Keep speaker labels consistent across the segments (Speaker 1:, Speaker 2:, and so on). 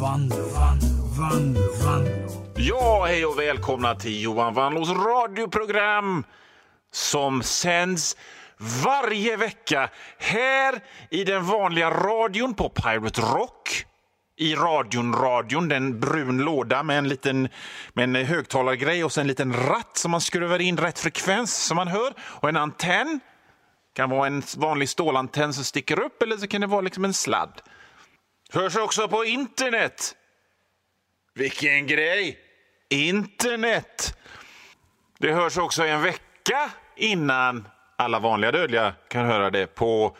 Speaker 1: Vanlo, Vanlo, Vanlo, Vanlo.
Speaker 2: Ja, hej och välkomna till Johan Wanlås radioprogram som sänds varje vecka här i den vanliga radion på Pirate Rock. I radion, radion, den brun låda med en liten med en högtalargrej och sen en liten ratt som man skruvar in rätt frekvens som man hör och en antenn. kan vara en vanlig stålantenn som sticker upp eller så kan det vara liksom en sladd. Hörs också på internet. Vilken grej! Internet! Det hörs också en vecka innan alla vanliga dödliga kan höra det på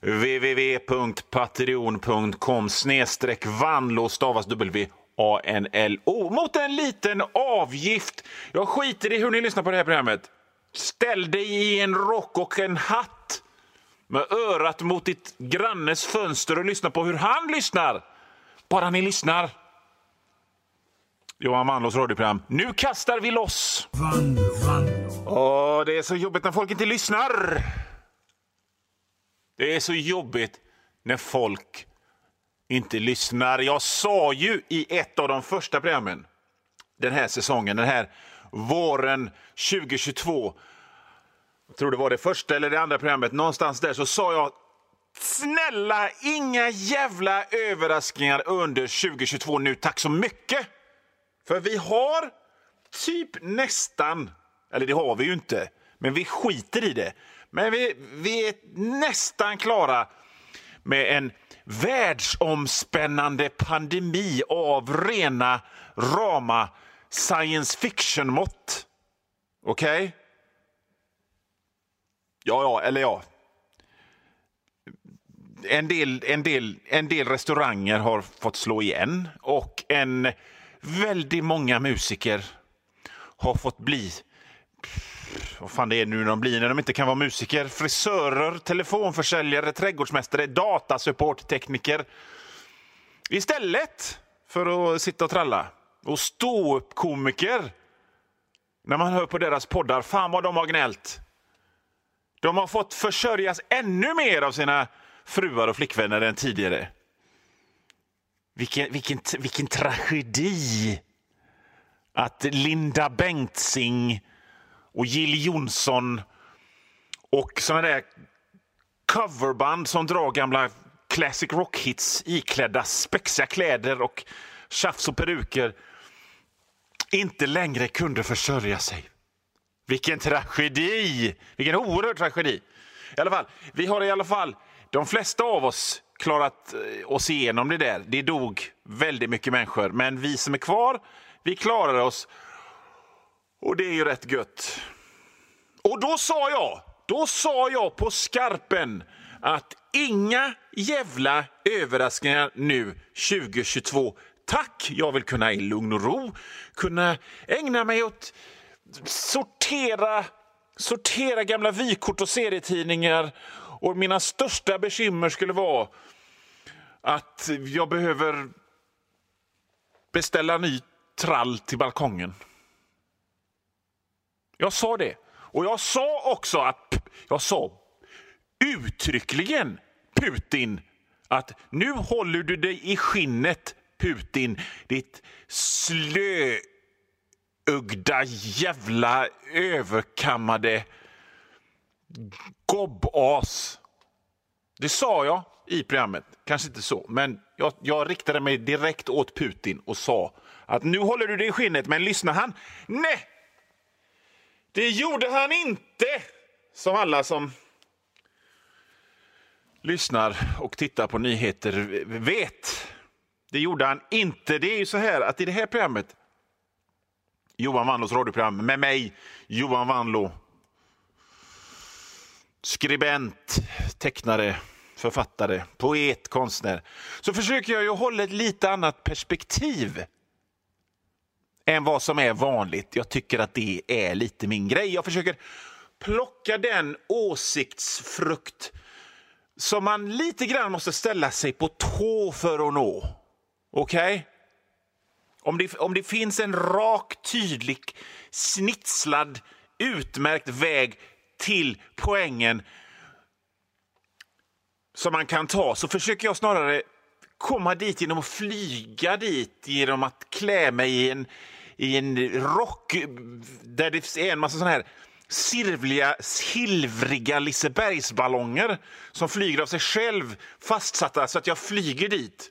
Speaker 2: www.patreon.com snedstreck vanlo stavas W-A-N-L-O mot en liten avgift. Jag skiter i hur ni lyssnar på det här programmet. Ställ dig i en rock och en hatt med örat mot ditt grannes fönster och lyssna på hur han lyssnar. Bara ni lyssnar. Johan Wannlås radioprogram. Nu kastar vi loss!
Speaker 1: Van, van.
Speaker 2: Åh, det är så jobbigt när folk inte lyssnar. Det är så jobbigt när folk inte lyssnar. Jag sa ju i ett av de första programmen den här säsongen, den här våren 2022. Jag tror det var det första eller det andra programmet. Någonstans där så sa jag snälla, inga jävla överraskningar under 2022 nu. Tack så mycket! För vi har typ nästan, eller det har vi ju inte, men vi skiter i det. Men vi, vi är nästan klara med en världsomspännande pandemi av rena rama science fiction-mått. Okej? Okay? Ja, ja, eller ja. En del, en, del, en del restauranger har fått slå igen och en väldigt många musiker har fått bli vad fan det är nu de blir när de inte kan vara musiker. Frisörer, telefonförsäljare, trädgårdsmästare, datasupporttekniker. Istället för att sitta och tralla. Och stå upp komiker När man hör på deras poddar, fan vad de har gnällt. De har fått försörjas ännu mer av sina fruar och flickvänner än tidigare. Vilken, vilken, vilken tragedi att Linda Bengtzing och Jill Johnson och såna där coverband som drar gamla classic rock-hits iklädda spexiga kläder och tjafs och peruker inte längre kunde försörja sig. Vilken tragedi! Vilken oerhörd tragedi. I alla fall, vi har i alla fall, de flesta av oss, klarat eh, oss igenom det där. Det dog väldigt mycket människor, men vi som är kvar, vi klarar oss. Och det är ju rätt gött. Och då sa jag, då sa jag på skarpen att inga jävla överraskningar nu 2022. Tack! Jag vill kunna i lugn och ro kunna ägna mig åt sortera, sortera gamla vykort och serietidningar. Och mina största bekymmer skulle vara att jag behöver beställa ny trall till balkongen. Jag sa det. Och jag sa också att jag sa uttryckligen Putin att nu håller du dig i skinnet Putin, ditt slö slöögda jävla överkammade gobbas. Det sa jag i programmet, kanske inte så, men jag, jag riktade mig direkt åt Putin och sa att nu håller du dig i skinnet, men lyssnar han? Nej, det gjorde han inte! Som alla som lyssnar och tittar på nyheter vet. Det gjorde han inte. Det är ju så här att i det här programmet, Johan Wanlås radioprogram med mig, Johan Wanlå, skribent, tecknare, författare, poet, konstnär, så försöker jag ju hålla ett lite annat perspektiv än vad som är vanligt. Jag tycker att det är lite min grej. Jag försöker plocka den åsiktsfrukt som man lite grann måste ställa sig på tå för att nå. Okej? Okay? Om det, om det finns en rak, tydlig, snitslad, utmärkt väg till poängen som man kan ta så försöker jag snarare komma dit genom att flyga dit, genom att klä mig i en, i en rock där det är en massa såna här sirvliga, silvriga Lisebergsballonger som flyger av sig själv fastsatta så att jag flyger dit.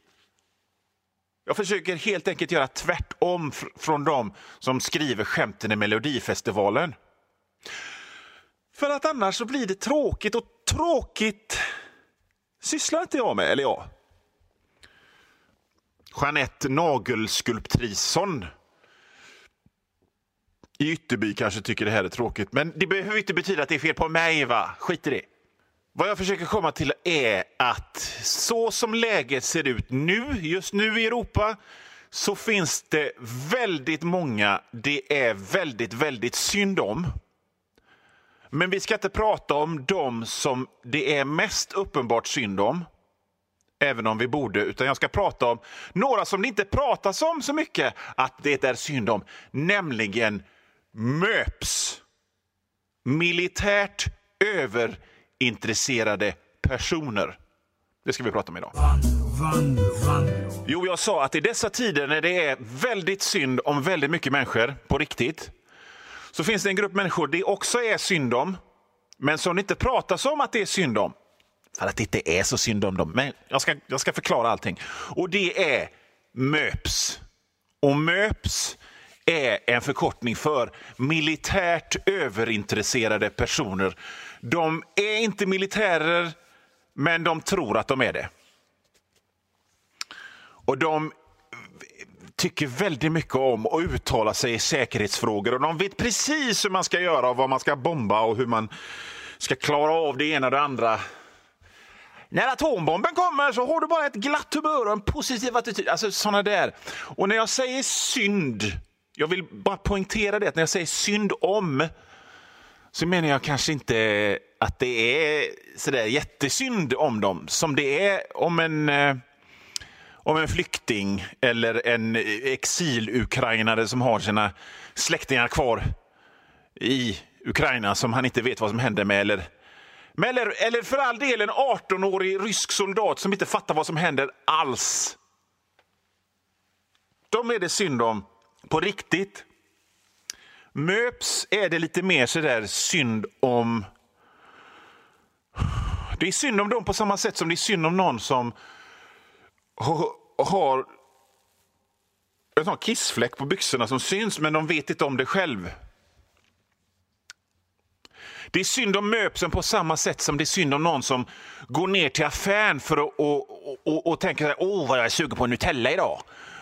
Speaker 2: Jag försöker helt enkelt göra tvärtom från dem som skriver skämten i Melodifestivalen. För att annars så blir det tråkigt och tråkigt sysslar inte jag med, eller jag. Jeanette Nagelskulptrisson i Ytterby kanske tycker det här är tråkigt, men det behöver inte betyda att det är fel på mig. va? Skit i det. Vad jag försöker komma till är att så som läget ser ut nu, just nu i Europa, så finns det väldigt många det är väldigt, väldigt synd om. Men vi ska inte prata om dem som det är mest uppenbart synd om, även om vi borde, utan jag ska prata om några som det inte pratas om så mycket att det är synd om, nämligen MÖPS. Militärt över överintresserade personer. Det ska vi prata om idag. Jo, jag sa att i dessa tider när det är väldigt synd om väldigt mycket människor på riktigt så finns det en grupp människor det också är synd om, men som det inte pratas om att det är synd om. För att det inte är så synd om dem. Men jag ska, jag ska förklara allting. Och det är MÖPS. Och MÖPS är en förkortning för militärt överintresserade personer. De är inte militärer, men de tror att de är det. Och de tycker väldigt mycket om att uttala sig i säkerhetsfrågor och de vet precis hur man ska göra och vad man ska bomba och hur man ska klara av det ena och det andra. När atombomben kommer så har du bara ett glatt humör och en positiv attityd. Alltså sådana där. Och när jag säger synd, jag vill bara poängtera det, att när jag säger synd om så menar jag kanske inte att det är sådär jättesynd om dem som det är om en eh, om en flykting eller en exil-ukrainare som har sina släktingar kvar i Ukraina som han inte vet vad som händer med. Eller, eller, eller för all del en 18-årig rysk soldat som inte fattar vad som händer alls. De är det synd om på riktigt. Möps är det lite mer sådär synd om... Det är synd om dem på samma sätt som det är synd om någon som har en sån kissfläck på byxorna som syns, men de vet inte om det själv. Det är synd om möpsen på samma sätt som det är synd om någon som går ner till affären för att och, och, och, tänker åh vad jag är sugen på Nutella idag.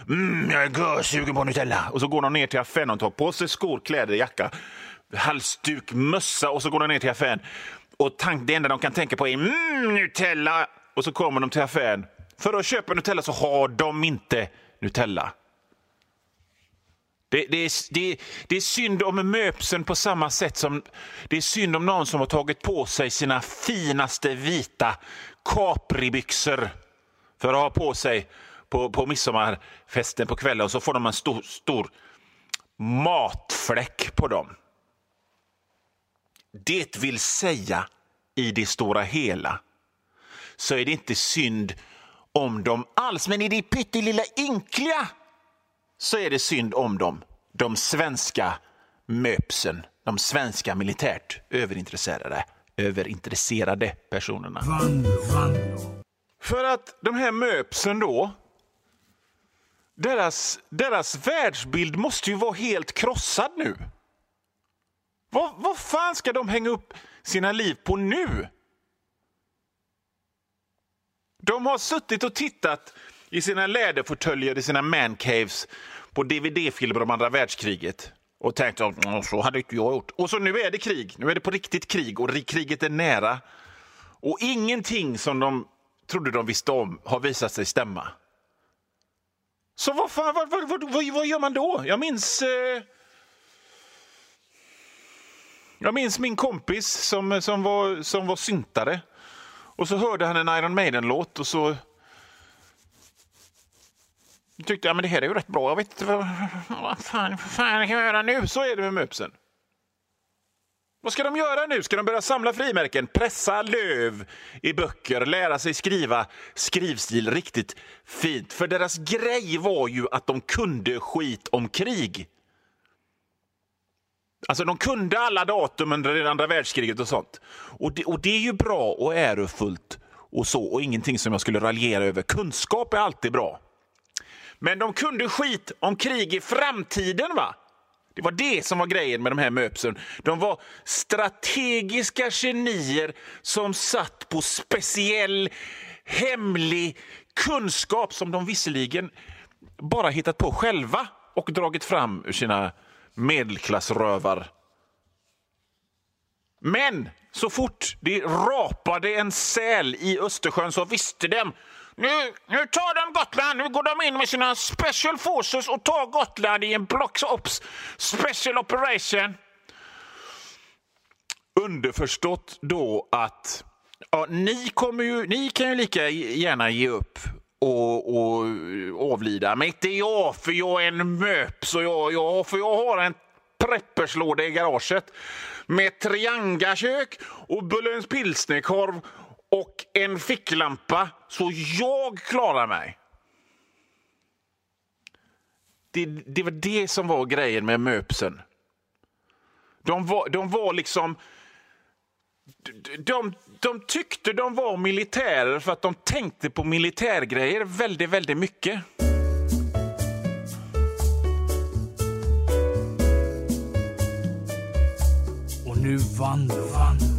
Speaker 2: Mm, jag är sugen på Nutella. Och så går de ner till affären och tar på sig skor, kläder, jacka, halsduk, mössa och så går de ner till affären. Och tank, det enda de kan tänka på är mm, Nutella. Och så kommer de till affären för att köpa Nutella så har de inte Nutella. Det, det, är, det, det, är synd om möpsen på samma sätt som det är synd om någon som har tagit på sig sina finaste vita capribyxor för att ha på sig på, på midsommarfesten på kvällen och så får de en stor, stor matfläck på dem. Det vill säga, i det stora hela, så är det inte synd om dem alls. Men i det pyttelilla ynkliga så är det synd om dem. De svenska möpsen, de svenska militärt överintresserade, överintresserade personerna. För att de här möpsen då, deras, deras världsbild måste ju vara helt krossad nu. Vad, vad fan ska de hänga upp sina liv på nu? De har suttit och tittat i sina läderfåtöljer, i sina mancaves på dvd-filmer om andra världskriget och tänkt att så hade inte jag gjort. Och så nu är det krig. Nu är det på riktigt krig och kriget är nära. Och ingenting som de trodde de visste om har visat sig stämma. Så vad, fan, vad, vad, vad, vad gör man då? Jag minns... Eh... Jag minns min kompis som, som, var, som var syntare. Och så hörde han en Iron Maiden-låt och så tyckte jag men det här är ju rätt bra. Jag vet inte vad, vad fan, vad fan kan jag göra nu? Så är det med möpsen. Vad ska de göra nu? Ska de börja samla frimärken, pressa löv i böcker, lära sig skriva skrivstil riktigt fint? För deras grej var ju att de kunde skit om krig. Alltså de kunde alla datum under andra världskriget och sånt. Och det, och det är ju bra och ärofullt och så och ingenting som jag skulle raljera över. Kunskap är alltid bra. Men de kunde skit om krig i framtiden. va? Det var det som var grejen med de här möpsen. De var strategiska genier som satt på speciell, hemlig kunskap som de visserligen bara hittat på själva och dragit fram ur sina medelklassrövar. Men så fort det rapade en säl i Östersjön så visste de nu, nu tar de Gotland. Nu går de in med sina special forces och tar Gotland i en Block Ops special operation. Underförstått då att ja, ni, kommer ju, ni kan ju lika gärna ge upp och, och avlida. Men inte jag, för jag är en möp. Så jag, jag, för jag har en prepperslåda i garaget med triangakök och Bullens pilsnerkorv och en ficklampa så jag klarar mig. Det, det var det som var grejen med möpsen. De var, de var liksom... De, de tyckte de var militärer för att de tänkte på militärgrejer väldigt, väldigt mycket.
Speaker 1: Och nu vann, vann.